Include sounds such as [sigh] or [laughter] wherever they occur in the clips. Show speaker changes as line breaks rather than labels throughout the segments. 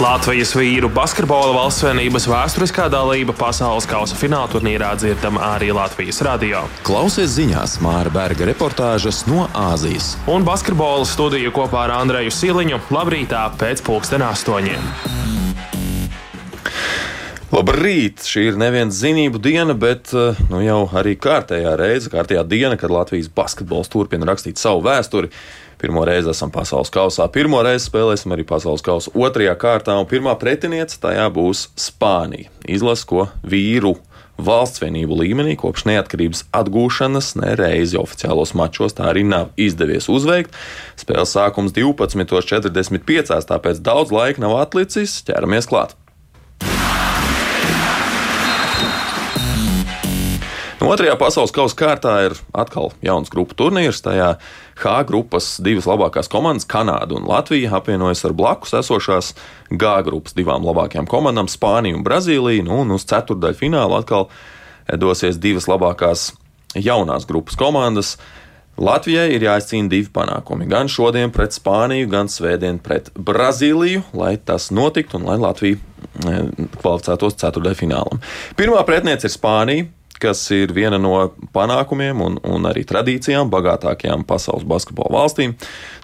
Latvijas vīru basketbola valstsvienības vēsturiskā dalība pasaules kausa fināla turnīrā dzirdama arī Latvijas radio.
Klausies ziņās Māra Berga reportāžas no Āzijas.
Un basketbola studiju kopā ar Andreju Siliņu labrītā pēc pulksten astoņiem.
Labrīt! Šī ir neviena zinību diena, bet eh, nu, jau arī kārtējā reize, kārtējā diena, kad Latvijas basketbols turpina rakstīt savu vēsturi. Pirmo reizi esam pasaules kausā, pirmo reizi spēlēsim arī pasaules kausa otrajā kārtā, un pirmā pretiniece tajā būs Spānija. Izlase, ko vīru valsts vienību līmenī kopš neatkarības atgūšanas nereizi oficiālos mačos tā arī nav izdevies uzveikt. Spēles sākums 12.45, tāpēc daudz laika nav atlicis. Ķeramies klāt! Otrajā pasaules kausa kārtā ir atkal jauns grupu turnīrs. Tajā H grupas divas labākās komandas, Kanāda un Latvija, apvienojas ar blakus esošās G grupas divām labākajām komandām, Spāniju un Brazīliju. Nu, un uz ceturdaļu finālu atkal dosies divas labākās jaunās grupas komandas. Latvijai ir jāizcīna divi panākumi. Gan šodien pret Spāniju, gan svētdien pret Brazīliju, lai tas notiktu un lai Latvija eh, kvalificētos ceturdaļfinālam. Pirmā pretiniece ir Spānija kas ir viena no panākumiem un, un arī tradīcijām bagātākajām pasaules basketbola valstīm.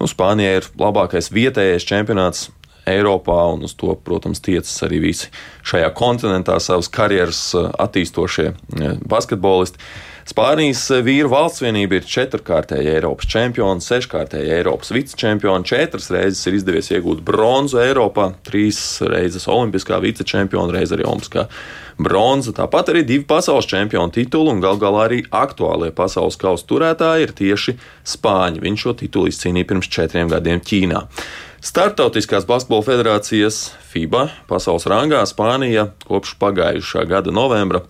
Nu, Spānija ir labākais vietējais čempionāts Eiropā, un uz to, protams, tiecas arī visi šajā kontinentā savas karjeras eh, attīstošie eh, basketbolisti. Spānijas vīru valsts vienība ir četrkārtēja Eiropas čempiona, seškārtēja Eiropas vicečempiona, četras reizes ir izdevies iegūt bronzu Eiropā, trīs reizes olimpiskā vicečempiona, reiz arī olimpiskā bronza. Tāpat arī divi pasaules čempionu tituli un gal galā arī aktuālie pasaules kausa turētāji ir tieši Spāņi. Viņš šo titulu izcīnīja pirms četriem gadiem Ķīnā. Startautiskās basketbola federācijas FIBA pasaules rangā Spānija kopš pagājušā gada novembra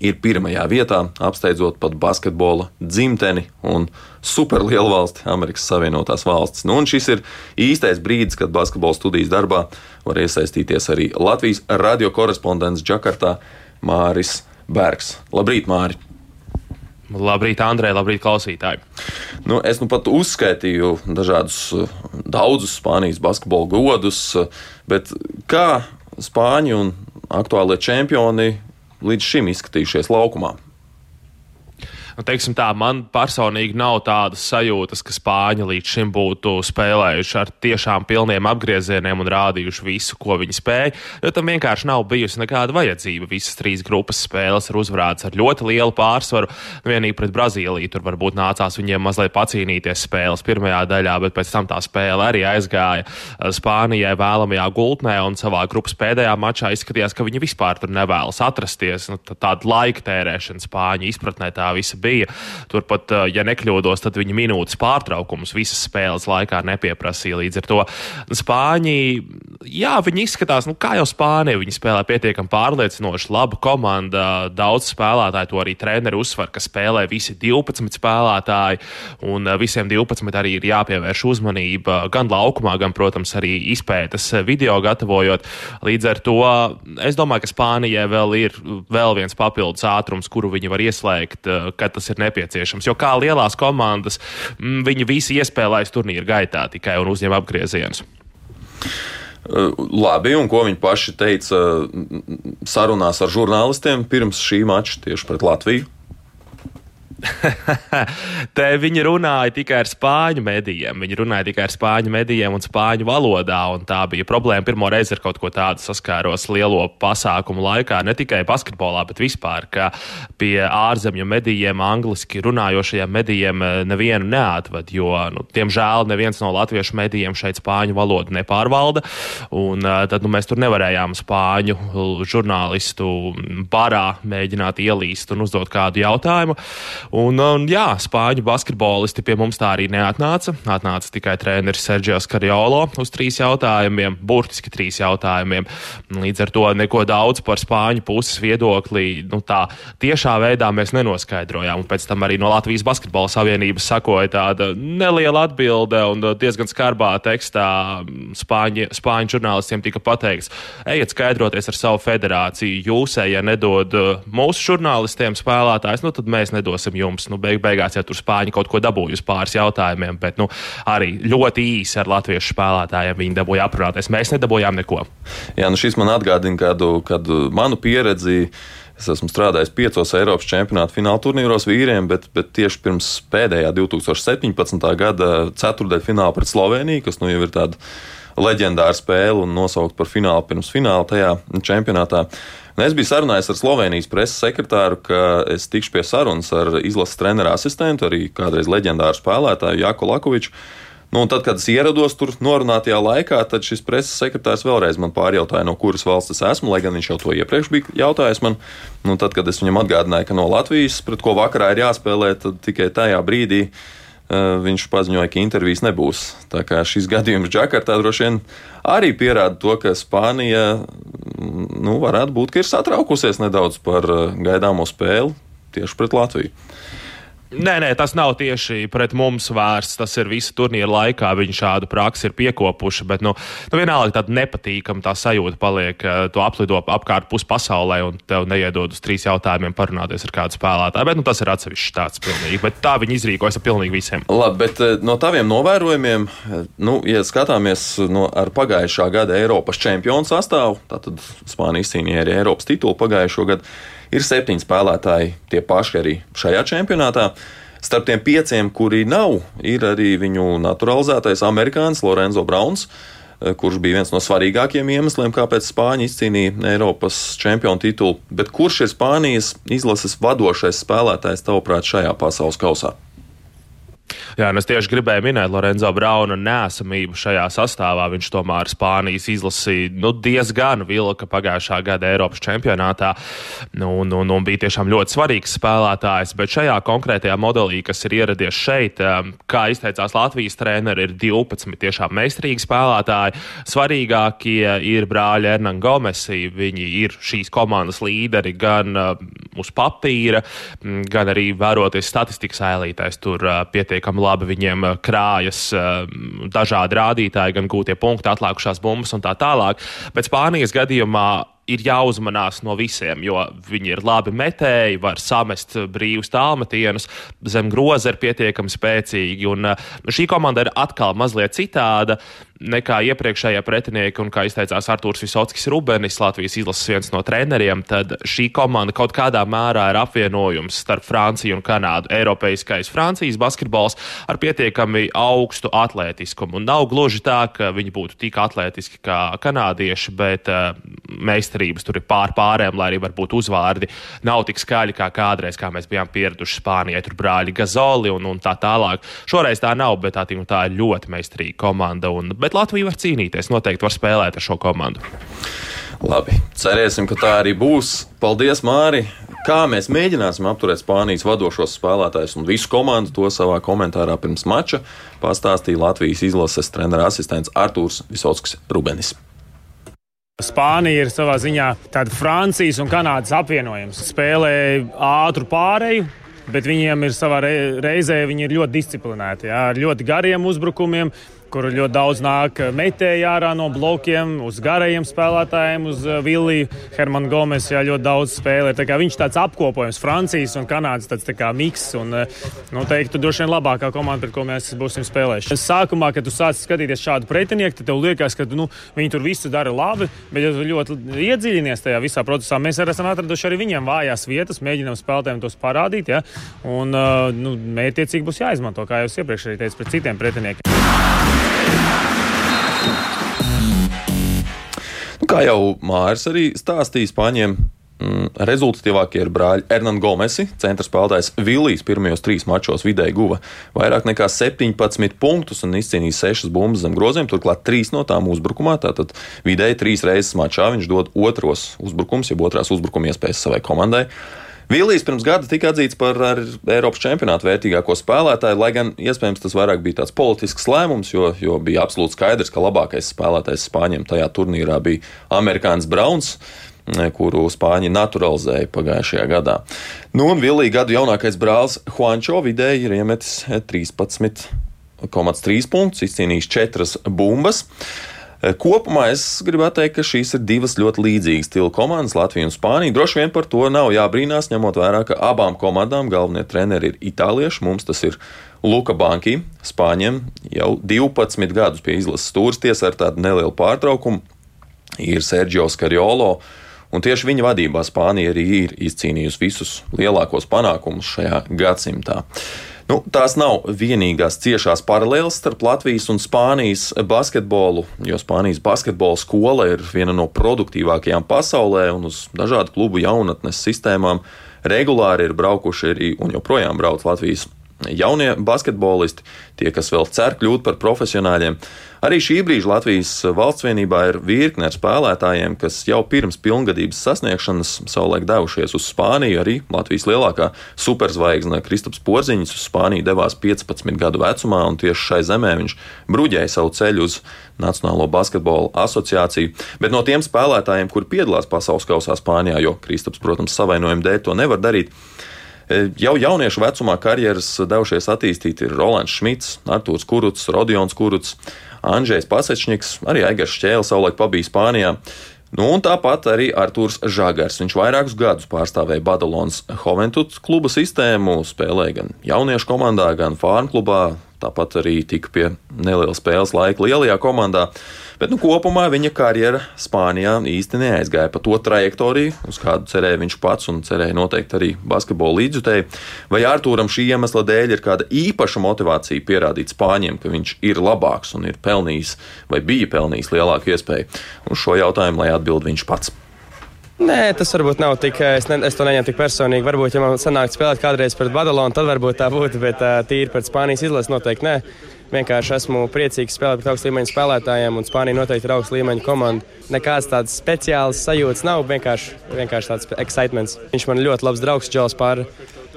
ir pirmajā vietā, apsteidzot pat basketbola dzimteni un superlielu valsti, Amerikas Savienotās valstis. Nu, šis ir īstais brīdis, kad basketbola studijas darbā var iesaistīties arī Latvijas radio korespondents Džakartā Māris Bergs. Labrīt, Māri!
Labrīt, Andrej, labrīt, klausītāji.
Nu, es nu pat uzskaitīju dažādus daudzus Spānijas basketbola godus, bet kā Spāņi un aktuālie čempioni līdz šim izskatījušies laukumā?
Nu, teiksim tā, man personīgi nav tādas sajūtas, ka Spāņi līdz šim būtu spēlējuši ar tiešām pilniem apgriezieniem un rādījuši visu, ko viņi spēja. Jo tam vienkārši nav bijusi nekāda vajadzība. Visas trīs grupas spēles ir uzvarētas ar ļoti lielu pārsvaru. Nu, vienīgi pret Brazīliju tur varbūt nācās viņiem mazliet pacīnīties spēles pirmajā daļā, bet pēc tam tā spēle arī aizgāja Spānijai vēlamajā gultnē un savā grupas pēdējā mačā izskatījās, ka viņi vispār tur nevēlas atrasties. Nu, tāda laika tērēšana Spāņu izpratnē tā visa bija. Turpat, ja nekļūdos, tad viņi minūtes pārtraukumus visas spēles laikā nepieprasīja. Līdz ar to Spāņi, jā, viņi izskatās, nu, kā jau Spānija, viņi spēlē pietiekami pārliecinoši, laba komanda, daudz spēlētāju, to arī treneri uzsver, ka spēlē visi 12 spēlētāji, un visiem 12 arī ir jāpievērš uzmanība gan laukumā, gan, protams, arī izpētes video gatavojot. Līdz ar to es domāju, ka Spānijai vēl ir vēl viens papildus ātrums, kuru viņi var ieslēgt, kad tas ir nepieciešams. Jo kā lielās komandas, mm, viņi visi iespēlējas turnīra gaitā tikai un uzņem apgriezienus.
Labi, un ko viņi paši teica sarunās ar žurnālistiem pirms šī mača tieši pret Latviju? [laughs]
Te viņi runāja tikai ar spāņu medijiem. Viņi runāja tikai ar spāņu medijiem un spāņu valodā. Un tā bija problēma. Pirmo reizi ar kaut ko tādu saskāros lielo pasākumu laikā. Ne tikai basketbolā, bet vispār, ka pie ārzemju medijiem, angliski runājošajiem medijiem eh, nevienu neatved. Jo, nu, diemžēl, neviens no latviešu medijiem šeit spāņu valodu nepārvalda. Un uh, tad nu, mēs tur nevarējām spāņu žurnālistu barā mēģināt ielīst un uzdot kādu jautājumu. Un, un jā, spāņu basketbolisti pie mums tā arī neatnāca. Atnāca tikai treneris Sergio Skariolo uz trīs jautājumiem, burtiski trīs jautājumiem. Līdz ar to neko daudz par spāņu puses viedokli nu, tā tiešā veidā mēs nenoskaidrojām. Un pēc tam arī no Latvijas Basketbola Savienības sakoja tāda neliela atbilde un diezgan skarbā tekstā spāņu, spāņu žurnālistiem tika pateikts, ejiet skaidroties ar savu federāciju. Jūs, ja nedod mūsu žurnālistiem spēlētājs, nu tad mēs nedosim ganījums. Nu, beig beigās, ja tur Spāņi kaut ko dabūja uz pāris jautājumiem, bet nu, arī ļoti īsi ar latviešu spēlētājiem viņi dabūja aprunāties. Mēs nedabūjām neko.
Jā, nu šis man atgādina kādu, kādu manu pieredzi. Es esmu strādājis piecos Eiropas čempionāta fināla turnīros vīriem, bet, bet tieši pirms pēdējā 2017. gada ceturdaļfināla pret Sloveniju, kas nu jau ir tāda leģendāra spēle un nosaukt par finālu pirms fināla tajā čempionātā. Un es biju sarunājis ar Slovenijas preses sekretāru, ka es tikšu pie sarunas ar izlases treneru asistentu, arī kādreiz leģendāru spēlētāju Jaku Lakoviču. Nu, tad, kad es ierados tur norunātajā laikā, tad šis preses sekretārs vēlreiz man pārjautāja, no kuras valsts es esmu, lai gan viņš jau to iepriekš bija jautājis man. Nu, tad, kad es viņam atgādināju, ka no Latvijas, pret ko vakarā ir jāspēlē, tad tikai tajā brīdī uh, viņš paziņoja, ka intervijas nebūs. Tā kā šis gadījums Džakartā droši vien arī pierāda to, ka Spānija nu, varētu būt ir satraukusies nedaudz par gaidāmo spēli tieši pret Latviju.
Nē, nē, tas nav tieši pret mums vērsts. Tas ir visu turnīru laikā. Viņi šādu praksi ir piekopuši. Bet, nu, nu vienalga tāda nepatīkama tā sajūta paliek. Tu aplido apkārt pus pasaulē un tev neiedod uz trīs jautājumiem parunāties ar kādu spēlētāju. Bet nu, tas ir atsevišķs tāds pilnīgi. Bet tā viņi izrīkojas ar pilnīgi visiem.
Labi, bet no taviem novērojumiem, nu, ja skatāmies no, ar pagājušā gada Eiropas čempionu sastāvu, tad Spānija izcīnīja arī Eiropas titulu pagājušo gadu. Ir septiņi spēlētāji, tie paši arī šajā čempionātā. Starp tiem pieciem, kuri nav, ir arī viņu naturalizētais amerikānis Lorenzo Browns, eh, kurš bija viens no svarīgākajiem iemesliem, kāpēc Spāņi izcīnīja Eiropas čempionu titulu. Bet kurš ir Spānijas izlases vadošais spēlētājs, tavuprāt, šajā pasaules kausā?
Jā, es tieši gribēju minēt Lorenzo Brauna nesamību šajā sastāvā. Viņš tomēr Spānijas izlasīja nu, diezgan vilka pagājušā gada Eiropas čempionātā nu, un, un, un bija tiešām ļoti svarīgs spēlētājs. Bet šajā konkrētajā modelī, kas ir ieradies šeit, um, kā izteicās Latvijas treneris, ir 12 tiešām meistarīgi spēlētāji. Svarīgākie ir brāļi Ernan Gomesi. Viņi ir šīs komandas līderi gan uh, uz papīra, gan arī vēroties statistikas ailītēs. Tur uh, pietiekami labi viņiem eh, krājas eh, dažādi rādītāji, gan gūtie punkti, atlikušās bumbas un tā tālāk. Bet Spānijas gadījumā ir jāuzmanās no visiem, jo viņi ir labi metēji, var samest brīvus tālmetienus, zem groza ir pietiekami spēcīgi. Un, nu, šī komanda ir atkal mazliet citāda nekā iepriekšējie pretinieki, un kā izteicās Artūrs Visockis Rubenis, Latvijas izlases viens no treneriem, tad šī komanda kaut kādā mērā ir apvienojums starp Franciju un Kanādu. Eiropeiskais Francijas basketbols ar pietiekami augstu atletiskumu. Un nav gluži tā, ka viņi būtu tik atletiski kā kanādieši, bet uh, meistarības tur ir pār pārējiem, lai arī varbūt uzvārdi nav tik skaļi kā kādreiz, kā mēs bijām pieraduši Spānijai. Tur brāļi Gazoli un, un tā tālāk. Šoreiz tā nav, bet tā, tā ir ļoti meistarīga komanda. Un, bet Latvija var cīnīties, noteikti var spēlēt ar šo komandu.
Labi, cerēsim, ka tā arī būs. Paldies, Māri! Kā mēs mēģināsim apturēt Spānijas vadošos spēlētājus un visu komandu, to savā komentārā pirms mača pastāstīja Latvijas izlases treneris asistents Artūrs Visockis Rubenis.
Spānija ir savā ziņā tāda Francijas un Kanādas apvienojums. Spēlē ātru pāreju, bet viņiem ir savā reizē viņi ir ļoti disciplinēti, jā, ar ļoti gariem uzbrukumiem kur ļoti daudz nāk metēji ārā no blokiem, uz garajiem spēlētājiem, uz uh, Villiju, Hermanu Gomes. Jā, ļoti daudz spēlē. Tā viņš tāds apkopojums, Francijas un Kanādas tāds tā miks. Un, uh, nu, droši vien labākā komanda, pret ko mēs būsim spēlējuši. Sākumā, kad tu sāc skatīties šādu pretinieku, tad tev liekas, ka nu, viņi tur visu dara labi, bet ja tu ļoti iedziļinies tajā visā procesā, mēs arī esam atraduši arī viņiem vājās vietas, mēģinām spēlētājiem tos parādīt. Ja? Un, nu, mērķiecīgi būs jāizmanto, kā jau iepriekš teicu, pret citiem pretiniekiem.
Kā jau Mārcis arī stāstīja, Spāņiem mm, rezultatīvākie ir brāļi Hernán Gomesi. Centra spēlētājs Villijs pirmajos trīs mačos vidēji guva vairāk nekā 17 punktus un izcīnīja 6 bumbas zem groziem, turklāt 3 no tām uzbrukumā. Tātad vidēji 3 reizes mačā viņš dod otros uzbrukums, jeb otrās uzbrukuma iespējas savai komandai. Vilnius pirms gada tika atzīts par Eiropas čempionāta vērtīgāko spēlētāju, lai gan iespējams tas vairāk bija tāds politisks lēmums, jo, jo bija absolūti skaidrs, ka labākais spēlētājs Spāņiem tajā turnīrā bija Amerikānis Brauns kuru Spāņi naturalizēja pagājušajā gadā. Nu, un Vilija gadu jaunākais brālis Juančo vidēji ir iemetis 13,3 punktus, izcīnījis 4 bumbas. Kopumā es gribētu teikt, ka šīs ir divas ļoti līdzīgas stila komandas, Latvija un Spānija. Droši vien par to nav jābrīnās, ņemot vērā, ka abām komandām galvenie treneri ir itālieši. Mums tas ir Luka Banki, Spāņiem jau 12 gadus pie izlases stūres tiesa ar tādu nelielu pārtraukumu. Ir Sergio Skariolo, un tieši viņa vadībā Spānija arī ir izcīnījusi visus lielākos panākumus šajā gadsimtā. Nu, tās nav vienīgās ciešās paralēles starp Latvijas un Spānijas basketbolu, jo Spānijas basketbola skola ir viena no produktīvākajām pasaulē, un uz dažādu klubu jaunatnes sistēmām regulāri ir braukuši arī un joprojām brauc Latvijas jaunie basketbolisti, tie, kas vēl cer kļūt par profesionāļiem. Arī šī brīža Latvijas valsts vienībā ir virkne ar spēlētājiem, kas jau pirms pilngadības sasniegšanas savulaik devušies uz Spāniju. Arī Latvijas lielākā superzvaigzne Kristaps Porziņš uz Spāniju devās 15 gadu vecumā, un tieši šai zemē viņš bruģēja savu ceļu uz Nacionālo basketbola asociāciju. Bet no tiem spēlētājiem, kur piedalās pasaules kausā Spānijā, jo Kristaps, protams, savainojuma dēļ to nevar darīt, jau jauniešu vecumā karjeras devušies attīstīt ir Rolands Šmits, Artūrs Kuruts, Rodions Kuruts, Andrzejs Pasečņiks, arī Aigars Šķēlis savulaik pabija Spānijā. Nu, un tāpat arī Arthurs Žagars. Viņš vairākus gadus pārstāvēja Badalonas Hoventuts kluba sistēmu, spēlēja gan jauniešu komandā, gan Fārnu klubā, tāpat arī tika pie neliela spēles laika lielajā komandā. Bet nu, kopumā viņa karjera Spānijā īsti neaizgāja pa to trajektoriju, uz kādu cerēja viņš pats un cerēja noteikti arī basketbola līdzjutēji. Vai Arthūram šī iemesla dēļ ir kāda īpaša motivācija pierādīt Spāņiem, ka viņš ir labāks un ir pelnījis vai bija pelnījis lielāku iespēju? Uz šo jautājumu lai atbild viņš pats.
Nē, tas varbūt nav tik. Es, ne, es to neņemu tik personīgi. Varbūt, ja man sanāktu spēlēt kādreiz pret Badalonu, tad varbūt tā būtu. Bet uh, tīri pret Spānijas izlases noteikti nē. Vienkārši esmu priecīgs spēlēt pret augstu līmeņu spēlētājiem, un Spānija noteikti ir augstu līmeņu komanda. Nekāds tāds speciāls sajūts nav, vienkārši, vienkārši tāds excitements. Viņš man ļoti labs draugs, Džons Pār.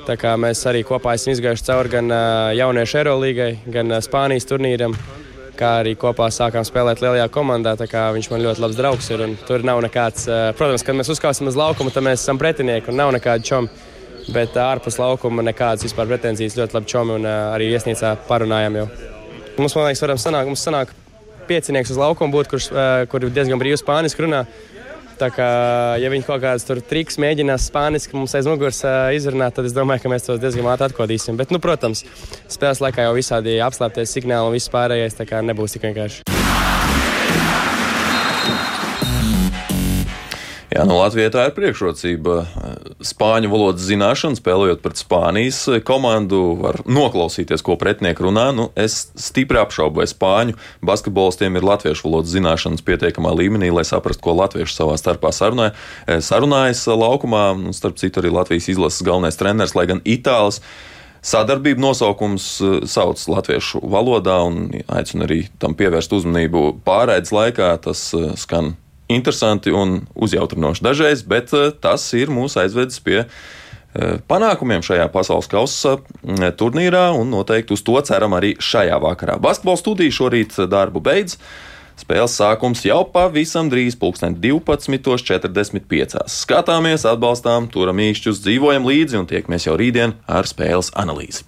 Tā kā mēs arī kopā esam izgājuši cauri gan uh, jauniešu Eirolīgai, gan uh, Spānijas turnīram kā arī kopā sākām spēlēt lielajā komandā. Viņš man ļoti labs draugs ir. Tur nav nekāds, protams, kad mēs uzkāpsim uz laukuma, tad mēs esam pretinieki un nav nekāda čoma. Bet ārpus laukuma nekādas vispār pretenzijas ļoti labi čomi un arī iesnīcā parunājām jau. Mums, man liekas, varam sanākt, mums sanāk piecinieks uz laukuma būt, kurš, kur diezgan brīvi spāniski runā. Tā kā, ja viņi kaut kādas tur triks mēģinās spāniski mums aiz muguras uh, izrunāt, tad es domāju, ka mēs tos diezgan ātri atkodīsim. Bet, nu, protams, spēles laikā jau visādi apslēpties signāli un viss pārējais, nebūs tik vienkārši.
Jā, nu, Latvijai tā ir priekšrocība. Spāņu valodas zināšana, spēlējot pret Spānijas komandu, var noklausīties, ko pretinieki runā. Nu, es stipri apšaubu, vai spāņu basketbolistiem ir latviešu valodas zināšanas pietiekamā līmenī, lai saprastu, ko latvieši savā starpā sarunāja. Sarunājas laukumā, un starp citu arī Latvijas izlases galvenais treneris, lai gan itālis. Sadarbība nosaukums sauc latviešu valodā un aicinu arī tam pievērst uzmanību pārēdes laikā. Tas skan interesanti un uzjautrinoši dažreiz, bet eh, tas ir mūs aizvedis pie eh, panākumiem šajā pasaules kausa eh, turnīrā, un noteikti uz to ceram arī šajā vakarā. Basketbola studija šorīt darbu beidz. Spēles sākums jau pavisam drīz, pulksten 12.45. Skatāmies, atbalstām, turam īšķus, dzīvojam līdzi un tiekamies jau rītdien ar spēles analīzi.